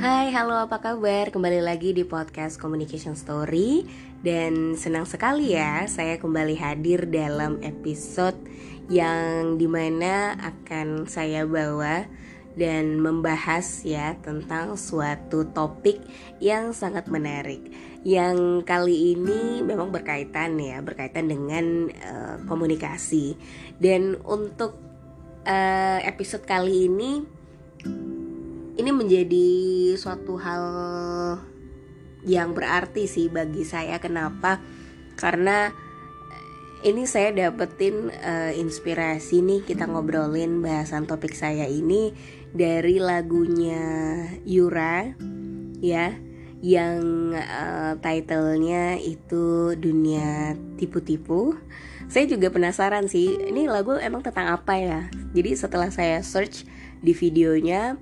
Hai, halo apa kabar? Kembali lagi di podcast Communication Story. Dan senang sekali ya saya kembali hadir dalam episode Yang di mana akan saya bawa dan membahas ya tentang suatu topik yang sangat menarik. Yang kali ini memang berkaitan ya berkaitan dengan uh, komunikasi. Dan untuk uh, episode kali ini ini menjadi suatu hal yang berarti sih bagi saya. Kenapa? Karena eh, ini saya dapetin uh, inspirasi nih kita ngobrolin bahasan topik saya ini dari lagunya Yura ya yang uh, titlenya itu dunia tipu-tipu. Saya juga penasaran sih ini lagu emang tentang apa ya? Jadi setelah saya search di videonya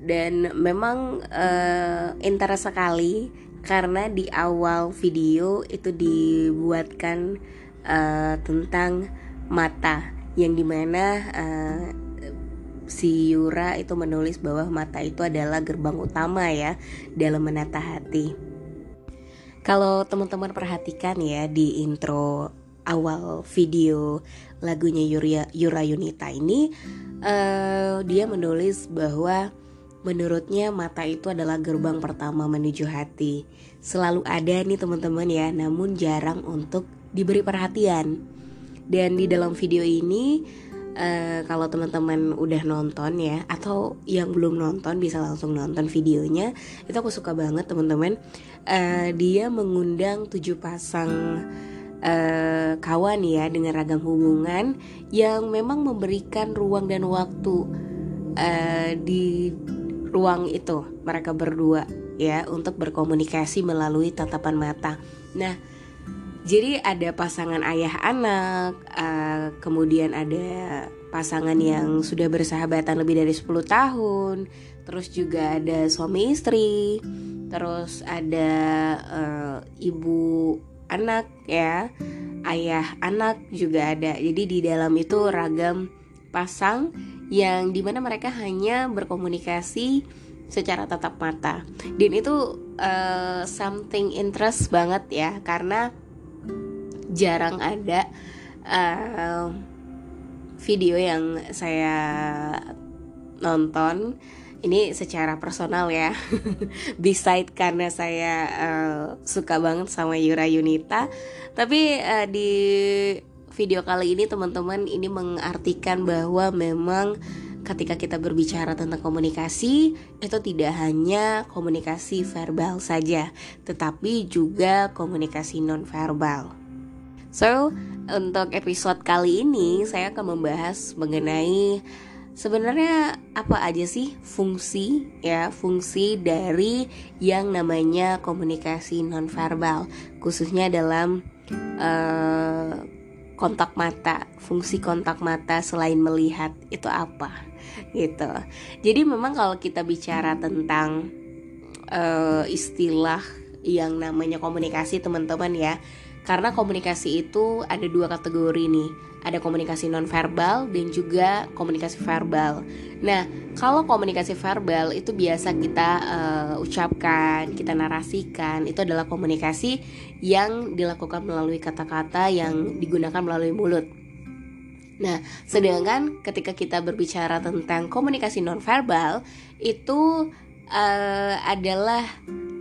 dan memang uh, interest sekali karena di awal video itu dibuatkan uh, tentang mata yang di mana uh, si Yura itu menulis bahwa mata itu adalah gerbang utama ya dalam menata hati. Kalau teman-teman perhatikan ya di intro awal video lagunya Yura, Yura Yunita ini, uh, dia menulis bahwa Menurutnya mata itu adalah gerbang pertama menuju hati. Selalu ada nih teman-teman ya, namun jarang untuk diberi perhatian. Dan di dalam video ini uh, kalau teman-teman udah nonton ya atau yang belum nonton bisa langsung nonton videonya. Itu aku suka banget teman-teman. Uh, dia mengundang tujuh pasang uh, kawan ya dengan ragam hubungan yang memang memberikan ruang dan waktu uh, di ruang itu mereka berdua ya untuk berkomunikasi melalui tatapan mata. Nah, jadi ada pasangan ayah anak, uh, kemudian ada pasangan yang sudah bersahabatan lebih dari 10 tahun, terus juga ada suami istri, terus ada uh, ibu anak ya, ayah anak juga ada. Jadi di dalam itu ragam pasang yang di mana mereka hanya berkomunikasi secara tatap mata. Dan itu uh, something interest banget ya karena jarang ada uh, video yang saya nonton. Ini secara personal ya. Beside karena saya uh, suka banget sama Yura Yunita. Tapi uh, di video kali ini teman-teman ini mengartikan bahwa memang ketika kita berbicara tentang komunikasi itu tidak hanya komunikasi verbal saja, tetapi juga komunikasi non verbal. So, untuk episode kali ini saya akan membahas mengenai sebenarnya apa aja sih fungsi ya, fungsi dari yang namanya komunikasi non verbal, khususnya dalam uh, kontak mata, fungsi kontak mata selain melihat itu apa gitu. Jadi memang kalau kita bicara tentang uh, istilah yang namanya komunikasi teman-teman ya, karena komunikasi itu ada dua kategori nih ada komunikasi nonverbal dan juga komunikasi verbal. Nah, kalau komunikasi verbal itu biasa kita uh, ucapkan, kita narasikan, itu adalah komunikasi yang dilakukan melalui kata-kata yang digunakan melalui mulut. Nah, sedangkan ketika kita berbicara tentang komunikasi nonverbal itu uh, adalah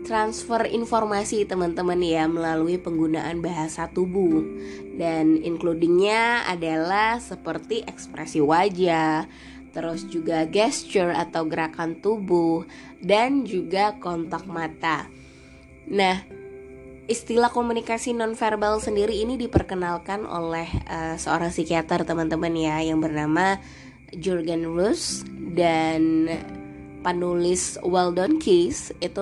transfer informasi teman-teman ya melalui penggunaan bahasa tubuh dan includingnya adalah seperti ekspresi wajah, terus juga gesture atau gerakan tubuh dan juga kontak mata. Nah, istilah komunikasi nonverbal sendiri ini diperkenalkan oleh uh, seorang psikiater teman-teman ya yang bernama Jurgen Rus dan penulis Weldon Keys itu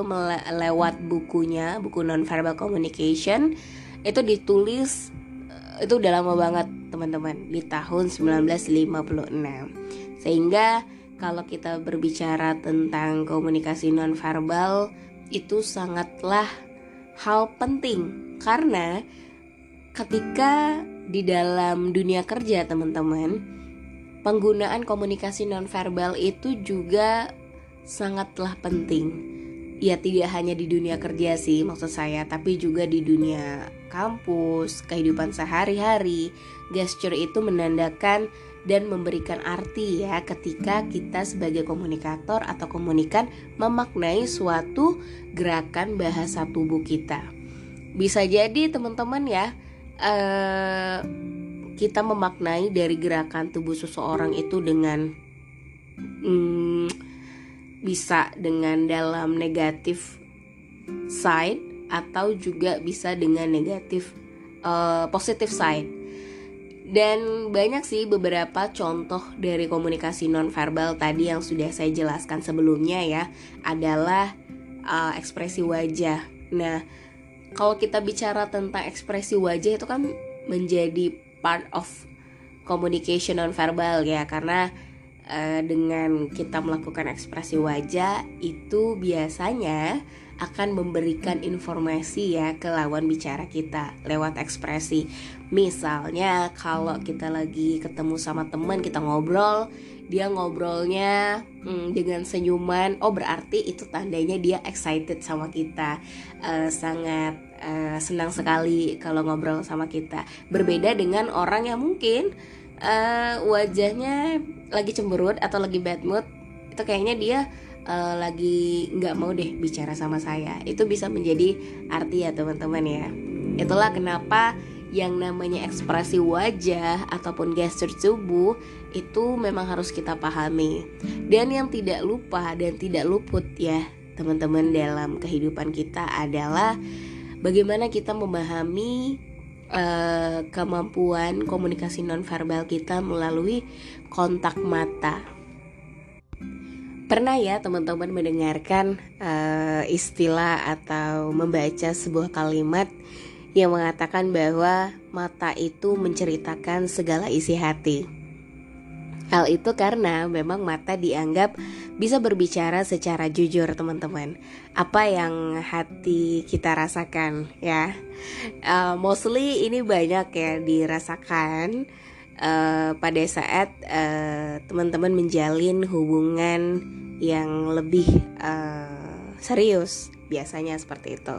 lewat bukunya buku nonverbal communication itu ditulis eh, itu udah lama banget teman-teman di tahun 1956 sehingga kalau kita berbicara tentang komunikasi nonverbal itu sangatlah hal penting. Karena ketika di dalam dunia kerja teman-teman penggunaan komunikasi nonverbal itu juga sangatlah penting. Ya tidak hanya di dunia kerja sih maksud saya tapi juga di dunia kampus kehidupan sehari-hari. Gesture itu menandakan dan memberikan arti ya ketika kita sebagai komunikator atau komunikan memaknai suatu gerakan bahasa tubuh kita. Bisa jadi teman-teman ya uh, kita memaknai dari gerakan tubuh seseorang itu dengan hmm, bisa dengan dalam negatif side atau juga bisa dengan negatif uh, positif side dan banyak sih beberapa contoh dari komunikasi nonverbal tadi yang sudah saya jelaskan sebelumnya ya adalah uh, ekspresi wajah. Nah, kalau kita bicara tentang ekspresi wajah itu kan menjadi part of communication non-verbal ya karena uh, dengan kita melakukan ekspresi wajah itu biasanya akan memberikan informasi ya ke lawan bicara kita lewat ekspresi. Misalnya kalau kita lagi ketemu sama teman kita ngobrol, dia ngobrolnya hmm, dengan senyuman, oh berarti itu tandanya dia excited sama kita, uh, sangat uh, senang sekali kalau ngobrol sama kita. Berbeda dengan orang yang mungkin uh, wajahnya lagi cemberut atau lagi bad mood, itu kayaknya dia uh, lagi nggak mau deh bicara sama saya. Itu bisa menjadi arti ya teman-teman ya. Itulah kenapa yang namanya ekspresi wajah ataupun gesture tubuh itu memang harus kita pahami. Dan yang tidak lupa dan tidak luput ya teman-teman dalam kehidupan kita adalah bagaimana kita memahami uh, kemampuan komunikasi nonverbal kita melalui kontak mata. Pernah ya teman-teman mendengarkan uh, istilah atau membaca sebuah kalimat yang mengatakan bahwa mata itu menceritakan segala isi hati. Hal itu karena memang mata dianggap bisa berbicara secara jujur teman-teman Apa yang hati kita rasakan ya uh, Mostly ini banyak ya dirasakan uh, pada saat uh, teman-teman menjalin hubungan yang lebih uh, serius biasanya seperti itu.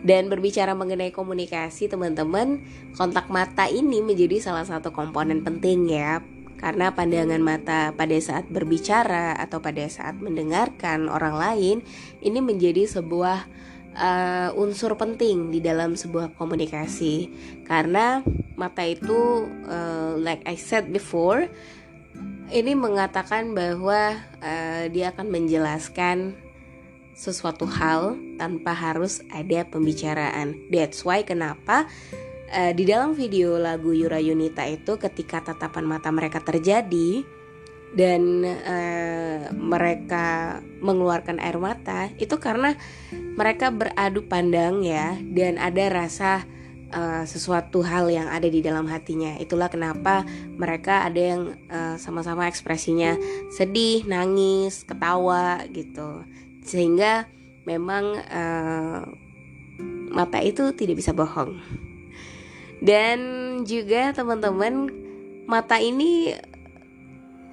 Dan berbicara mengenai komunikasi teman-teman, kontak mata ini menjadi salah satu komponen penting ya karena pandangan mata pada saat berbicara atau pada saat mendengarkan orang lain ini menjadi sebuah uh, unsur penting di dalam sebuah komunikasi karena mata itu uh, like I said before ini mengatakan bahwa uh, dia akan menjelaskan sesuatu hal tanpa harus ada pembicaraan. That's why kenapa uh, di dalam video lagu Yura Yunita itu ketika tatapan mata mereka terjadi dan uh, mereka mengeluarkan air mata itu karena mereka beradu pandang ya dan ada rasa uh, sesuatu hal yang ada di dalam hatinya. Itulah kenapa mereka ada yang uh, sama-sama ekspresinya sedih nangis ketawa gitu. Sehingga memang uh, mata itu tidak bisa bohong dan juga teman-teman mata ini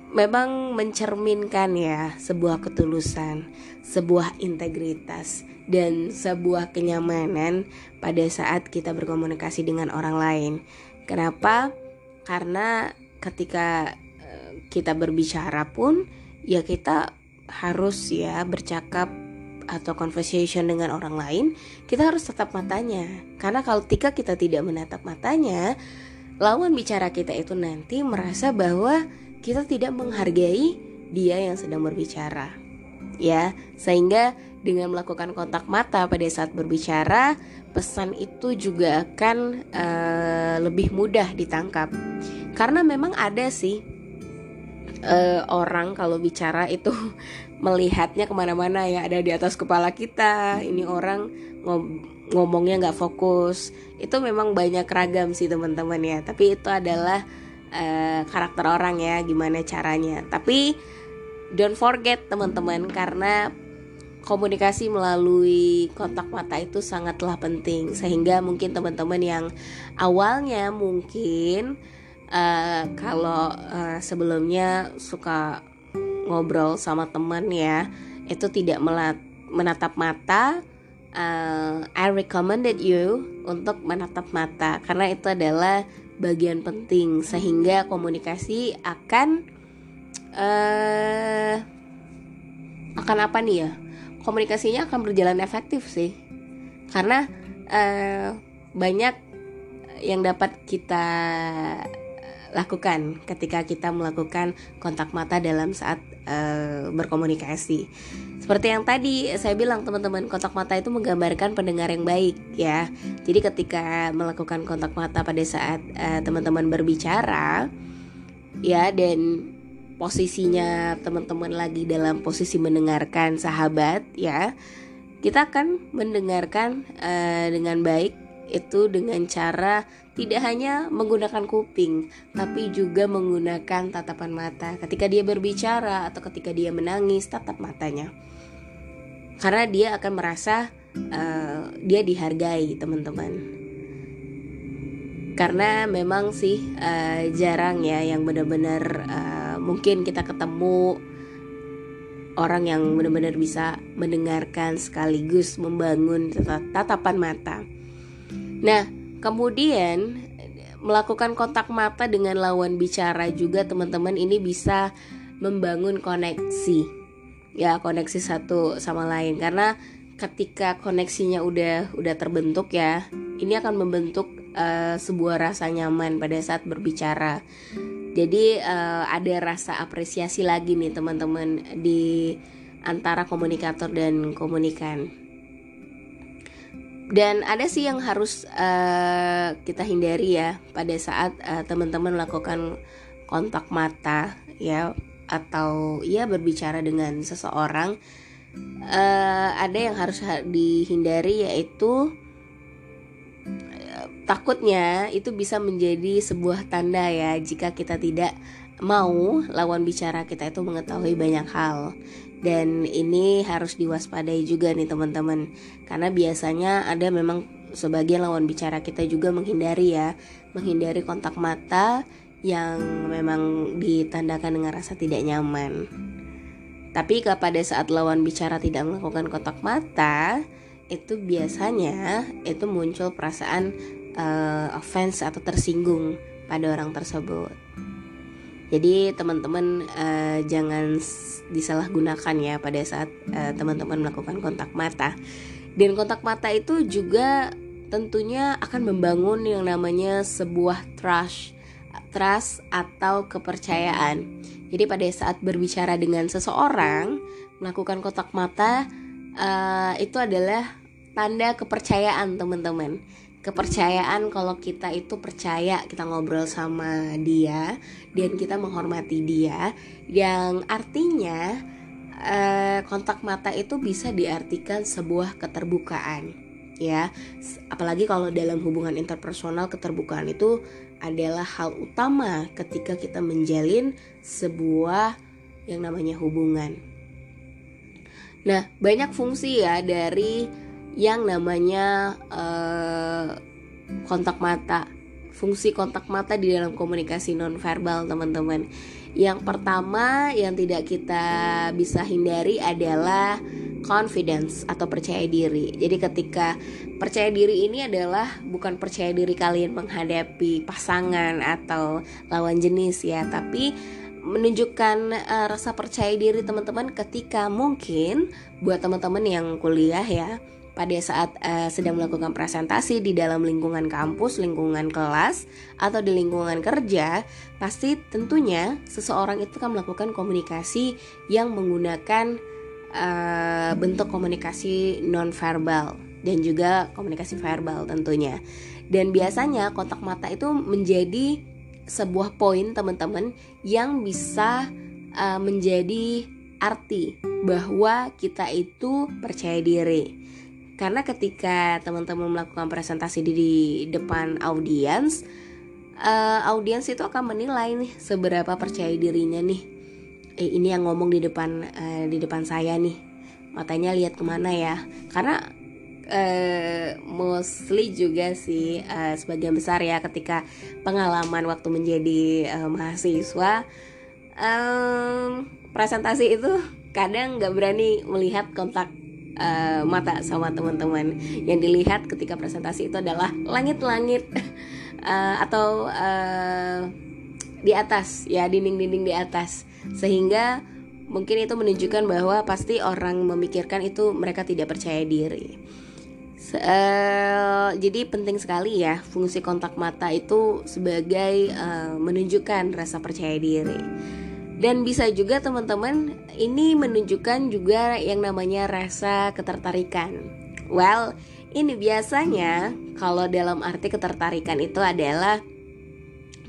memang mencerminkan ya sebuah ketulusan, sebuah integritas dan sebuah kenyamanan pada saat kita berkomunikasi dengan orang lain. Kenapa? Karena ketika eh, kita berbicara pun ya kita harus ya bercakap atau conversation dengan orang lain, kita harus tetap matanya. Karena kalau ketika kita tidak menatap matanya, lawan bicara kita itu nanti merasa bahwa kita tidak menghargai dia yang sedang berbicara. Ya, sehingga dengan melakukan kontak mata pada saat berbicara, pesan itu juga akan uh, lebih mudah ditangkap. Karena memang ada sih uh, orang kalau bicara itu melihatnya ke mana-mana ya. Ada di atas kepala kita. Ini orang ngom ngomongnya nggak fokus. Itu memang banyak ragam sih teman-teman ya. Tapi itu adalah uh, karakter orang ya gimana caranya. Tapi don't forget teman-teman karena komunikasi melalui kontak mata itu sangatlah penting. Sehingga mungkin teman-teman yang awalnya mungkin uh, kalau uh, sebelumnya suka ngobrol sama teman ya itu tidak melat menatap mata uh, I recommended you untuk menatap mata karena itu adalah bagian penting sehingga komunikasi akan uh, akan apa nih ya komunikasinya akan berjalan efektif sih. Karena uh, banyak yang dapat kita lakukan ketika kita melakukan kontak mata dalam saat uh, berkomunikasi. Seperti yang tadi saya bilang teman-teman, kontak mata itu menggambarkan pendengar yang baik ya. Jadi ketika melakukan kontak mata pada saat uh, teman-teman berbicara ya dan posisinya teman-teman lagi dalam posisi mendengarkan sahabat ya, kita akan mendengarkan uh, dengan baik itu dengan cara tidak hanya menggunakan kuping, tapi juga menggunakan tatapan mata. Ketika dia berbicara atau ketika dia menangis, tatap matanya, karena dia akan merasa uh, dia dihargai, teman-teman. Karena memang sih uh, jarang ya yang benar-benar uh, mungkin kita ketemu orang yang benar-benar bisa mendengarkan sekaligus membangun tatapan mata. Nah, kemudian melakukan kontak mata dengan lawan bicara juga teman-teman ini bisa membangun koneksi. Ya, koneksi satu sama lain karena ketika koneksinya udah udah terbentuk ya, ini akan membentuk uh, sebuah rasa nyaman pada saat berbicara. Jadi uh, ada rasa apresiasi lagi nih teman-teman di antara komunikator dan komunikan dan ada sih yang harus uh, kita hindari ya pada saat uh, teman-teman melakukan kontak mata ya atau ya berbicara dengan seseorang uh, ada yang harus dihindari yaitu takutnya itu bisa menjadi sebuah tanda ya jika kita tidak mau lawan bicara kita itu mengetahui banyak hal dan ini harus diwaspadai juga nih teman-teman. Karena biasanya ada memang sebagian lawan bicara kita juga menghindari ya. Menghindari kontak mata yang memang ditandakan dengan rasa tidak nyaman. Tapi kepada saat lawan bicara tidak melakukan kontak mata itu biasanya itu muncul perasaan uh, offense atau tersinggung pada orang tersebut jadi teman-teman uh, jangan disalahgunakan ya pada saat uh, teman-teman melakukan kontak mata. Dan kontak mata itu juga tentunya akan membangun yang namanya sebuah trust, trust atau kepercayaan. Jadi pada saat berbicara dengan seseorang, melakukan kontak mata uh, itu adalah tanda kepercayaan teman-teman kepercayaan kalau kita itu percaya kita ngobrol sama dia dan kita menghormati dia yang artinya eh, kontak mata itu bisa diartikan sebuah keterbukaan ya. Apalagi kalau dalam hubungan interpersonal keterbukaan itu adalah hal utama ketika kita menjalin sebuah yang namanya hubungan. Nah banyak fungsi ya dari yang namanya uh, kontak mata fungsi kontak mata di dalam komunikasi nonverbal teman-teman yang pertama yang tidak kita bisa hindari adalah confidence atau percaya diri. Jadi ketika percaya diri ini adalah bukan percaya diri kalian menghadapi pasangan atau lawan jenis ya, tapi menunjukkan uh, rasa percaya diri teman-teman ketika mungkin buat teman-teman yang kuliah ya pada saat uh, sedang melakukan presentasi di dalam lingkungan kampus, lingkungan kelas, atau di lingkungan kerja, pasti tentunya seseorang itu akan melakukan komunikasi yang menggunakan uh, bentuk komunikasi nonverbal dan juga komunikasi verbal tentunya. Dan biasanya kontak mata itu menjadi sebuah poin teman-teman yang bisa uh, menjadi arti bahwa kita itu percaya diri karena ketika teman-teman melakukan presentasi di, di depan audiens uh, audiens itu akan menilai nih seberapa percaya dirinya nih. Eh, ini yang ngomong di depan uh, di depan saya nih. Matanya lihat ke mana ya? Karena uh, mostly juga sih uh, sebagian besar ya ketika pengalaman waktu menjadi uh, mahasiswa um, presentasi itu kadang nggak berani melihat kontak uh, mata sama teman-teman. Yang dilihat ketika presentasi itu adalah langit-langit uh, atau uh, di atas ya dinding-dinding di atas sehingga mungkin itu menunjukkan bahwa pasti orang memikirkan itu mereka tidak percaya diri. Uh, jadi penting sekali ya fungsi kontak mata itu sebagai uh, menunjukkan rasa percaya diri dan bisa juga teman-teman ini menunjukkan juga yang namanya rasa ketertarikan. Well, ini biasanya kalau dalam arti ketertarikan itu adalah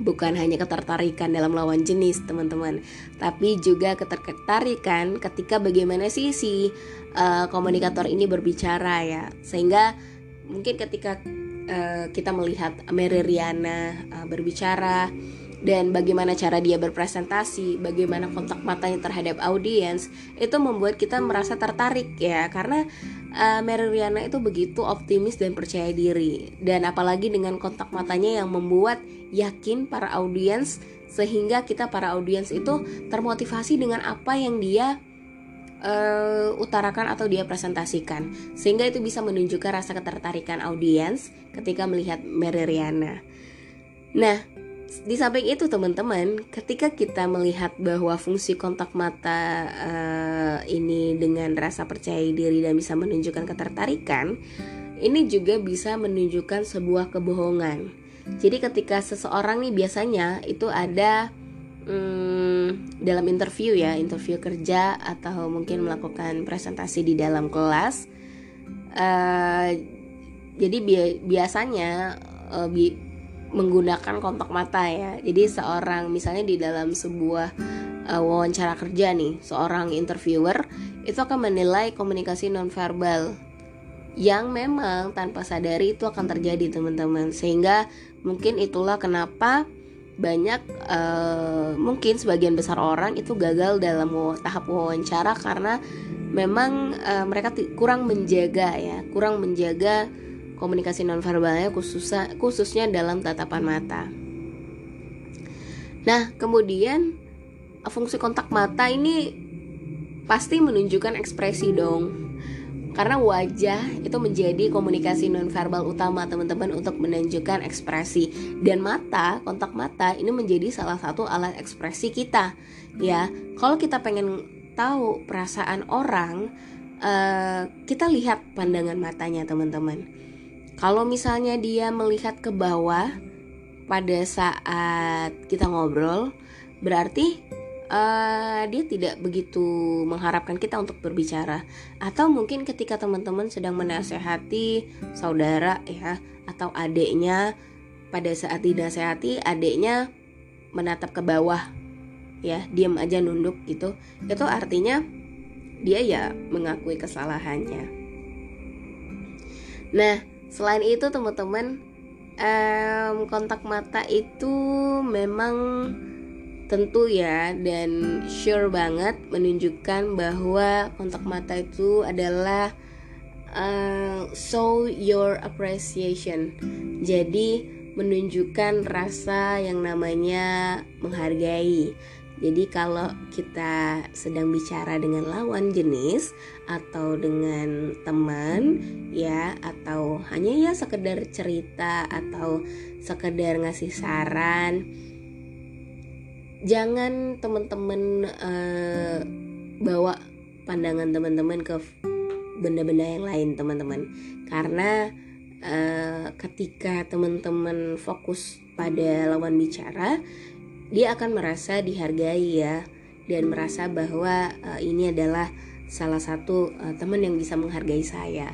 bukan hanya ketertarikan dalam lawan jenis teman-teman tapi juga ketertarikan ketika bagaimana sih si uh, komunikator ini berbicara ya sehingga mungkin ketika uh, kita melihat Mary Riana uh, berbicara dan bagaimana cara dia berpresentasi, bagaimana kontak matanya terhadap audiens, itu membuat kita merasa tertarik ya. Karena uh, Mary itu begitu optimis dan percaya diri. Dan apalagi dengan kontak matanya yang membuat yakin para audiens sehingga kita para audiens itu termotivasi dengan apa yang dia uh, utarakan atau dia presentasikan. Sehingga itu bisa menunjukkan rasa ketertarikan audiens ketika melihat Mary Riana. Nah, di samping itu teman-teman, ketika kita melihat bahwa fungsi kontak mata uh, ini dengan rasa percaya diri dan bisa menunjukkan ketertarikan, ini juga bisa menunjukkan sebuah kebohongan. Jadi ketika seseorang nih biasanya itu ada hmm, dalam interview ya, interview kerja atau mungkin melakukan presentasi di dalam kelas. Uh, jadi bi biasanya bi menggunakan kontak mata ya. Jadi seorang misalnya di dalam sebuah uh, wawancara kerja nih, seorang interviewer itu akan menilai komunikasi nonverbal yang memang tanpa sadari itu akan terjadi teman-teman. Sehingga mungkin itulah kenapa banyak uh, mungkin sebagian besar orang itu gagal dalam tahap wawancara karena memang uh, mereka kurang menjaga ya, kurang menjaga komunikasi nonverbalnya khususnya khususnya dalam tatapan mata. Nah, kemudian fungsi kontak mata ini pasti menunjukkan ekspresi dong. Karena wajah itu menjadi komunikasi nonverbal utama teman-teman untuk menunjukkan ekspresi dan mata, kontak mata ini menjadi salah satu alat ekspresi kita. Ya, kalau kita pengen tahu perasaan orang, uh, kita lihat pandangan matanya teman-teman kalau misalnya dia melihat ke bawah pada saat kita ngobrol, berarti uh, dia tidak begitu mengharapkan kita untuk berbicara. Atau mungkin ketika teman-teman sedang menasehati saudara ya atau adiknya pada saat dinasehati adiknya menatap ke bawah ya diam aja nunduk gitu itu artinya dia ya mengakui kesalahannya nah Selain itu teman-teman um, kontak mata itu memang tentu ya dan sure banget menunjukkan bahwa kontak mata itu adalah uh, show your appreciation. Jadi menunjukkan rasa yang namanya menghargai. Jadi kalau kita sedang bicara dengan lawan jenis atau dengan teman ya atau hanya ya sekedar cerita atau sekedar ngasih saran jangan teman-teman uh, bawa pandangan teman-teman ke benda-benda yang lain teman-teman. Karena uh, ketika teman-teman fokus pada lawan bicara dia akan merasa dihargai ya dan merasa bahwa uh, ini adalah salah satu uh, teman yang bisa menghargai saya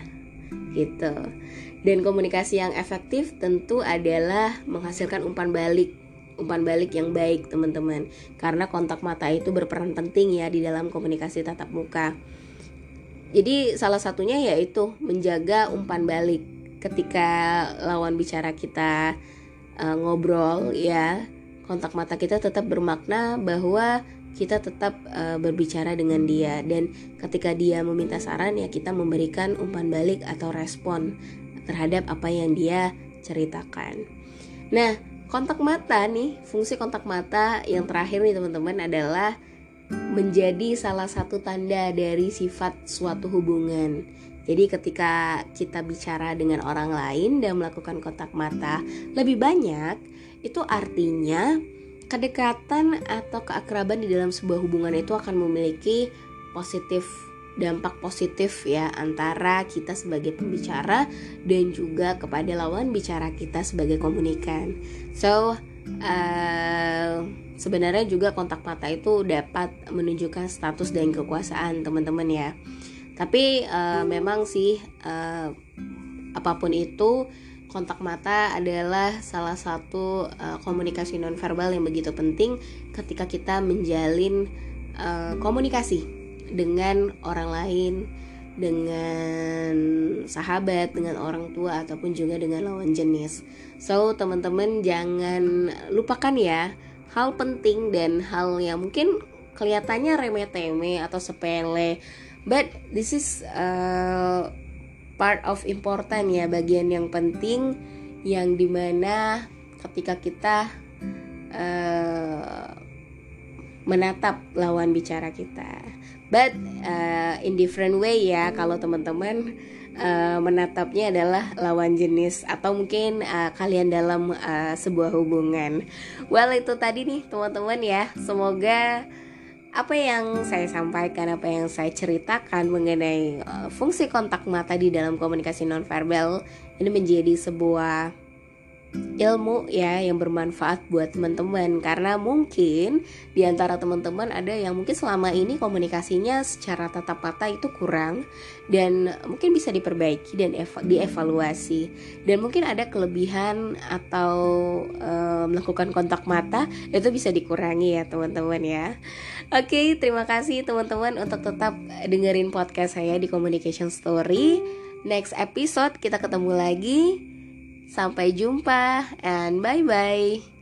gitu. Dan komunikasi yang efektif tentu adalah menghasilkan umpan balik umpan balik yang baik teman-teman. Karena kontak mata itu berperan penting ya di dalam komunikasi tatap muka. Jadi salah satunya yaitu menjaga umpan balik ketika lawan bicara kita uh, ngobrol ya kontak mata kita tetap bermakna bahwa kita tetap uh, berbicara dengan dia dan ketika dia meminta saran ya kita memberikan umpan balik atau respon terhadap apa yang dia ceritakan. Nah, kontak mata nih, fungsi kontak mata yang terakhir nih teman-teman adalah menjadi salah satu tanda dari sifat suatu hubungan. Jadi ketika kita bicara dengan orang lain dan melakukan kontak mata lebih banyak, itu artinya kedekatan atau keakraban di dalam sebuah hubungan itu akan memiliki positif dampak positif ya antara kita sebagai pembicara dan juga kepada lawan bicara kita sebagai komunikan. So uh, sebenarnya juga kontak mata itu dapat menunjukkan status dan kekuasaan teman-teman ya tapi uh, memang sih uh, apa pun itu kontak mata adalah salah satu uh, komunikasi nonverbal yang begitu penting ketika kita menjalin uh, komunikasi dengan orang lain dengan sahabat, dengan orang tua ataupun juga dengan lawan jenis. So, teman-teman jangan lupakan ya hal penting dan hal yang mungkin kelihatannya remeh-temeh atau sepele, but this is uh, part of important ya, bagian yang penting yang di mana ketika kita uh, menatap lawan bicara kita. But uh, in different way ya kalau teman-teman uh, menatapnya adalah lawan jenis atau mungkin uh, kalian dalam uh, sebuah hubungan. Well itu tadi nih teman-teman ya. Semoga apa yang saya sampaikan, apa yang saya ceritakan mengenai uh, fungsi kontak mata di dalam komunikasi nonverbal ini menjadi sebuah ilmu ya yang bermanfaat buat teman-teman. Karena mungkin di antara teman-teman ada yang mungkin selama ini komunikasinya secara tatap mata itu kurang dan mungkin bisa diperbaiki dan dievaluasi. Dan mungkin ada kelebihan atau e, melakukan kontak mata itu bisa dikurangi ya teman-teman ya. Oke terima kasih teman-teman untuk tetap dengerin podcast saya di Communication Story. Next episode kita ketemu lagi Sampai jumpa and bye bye.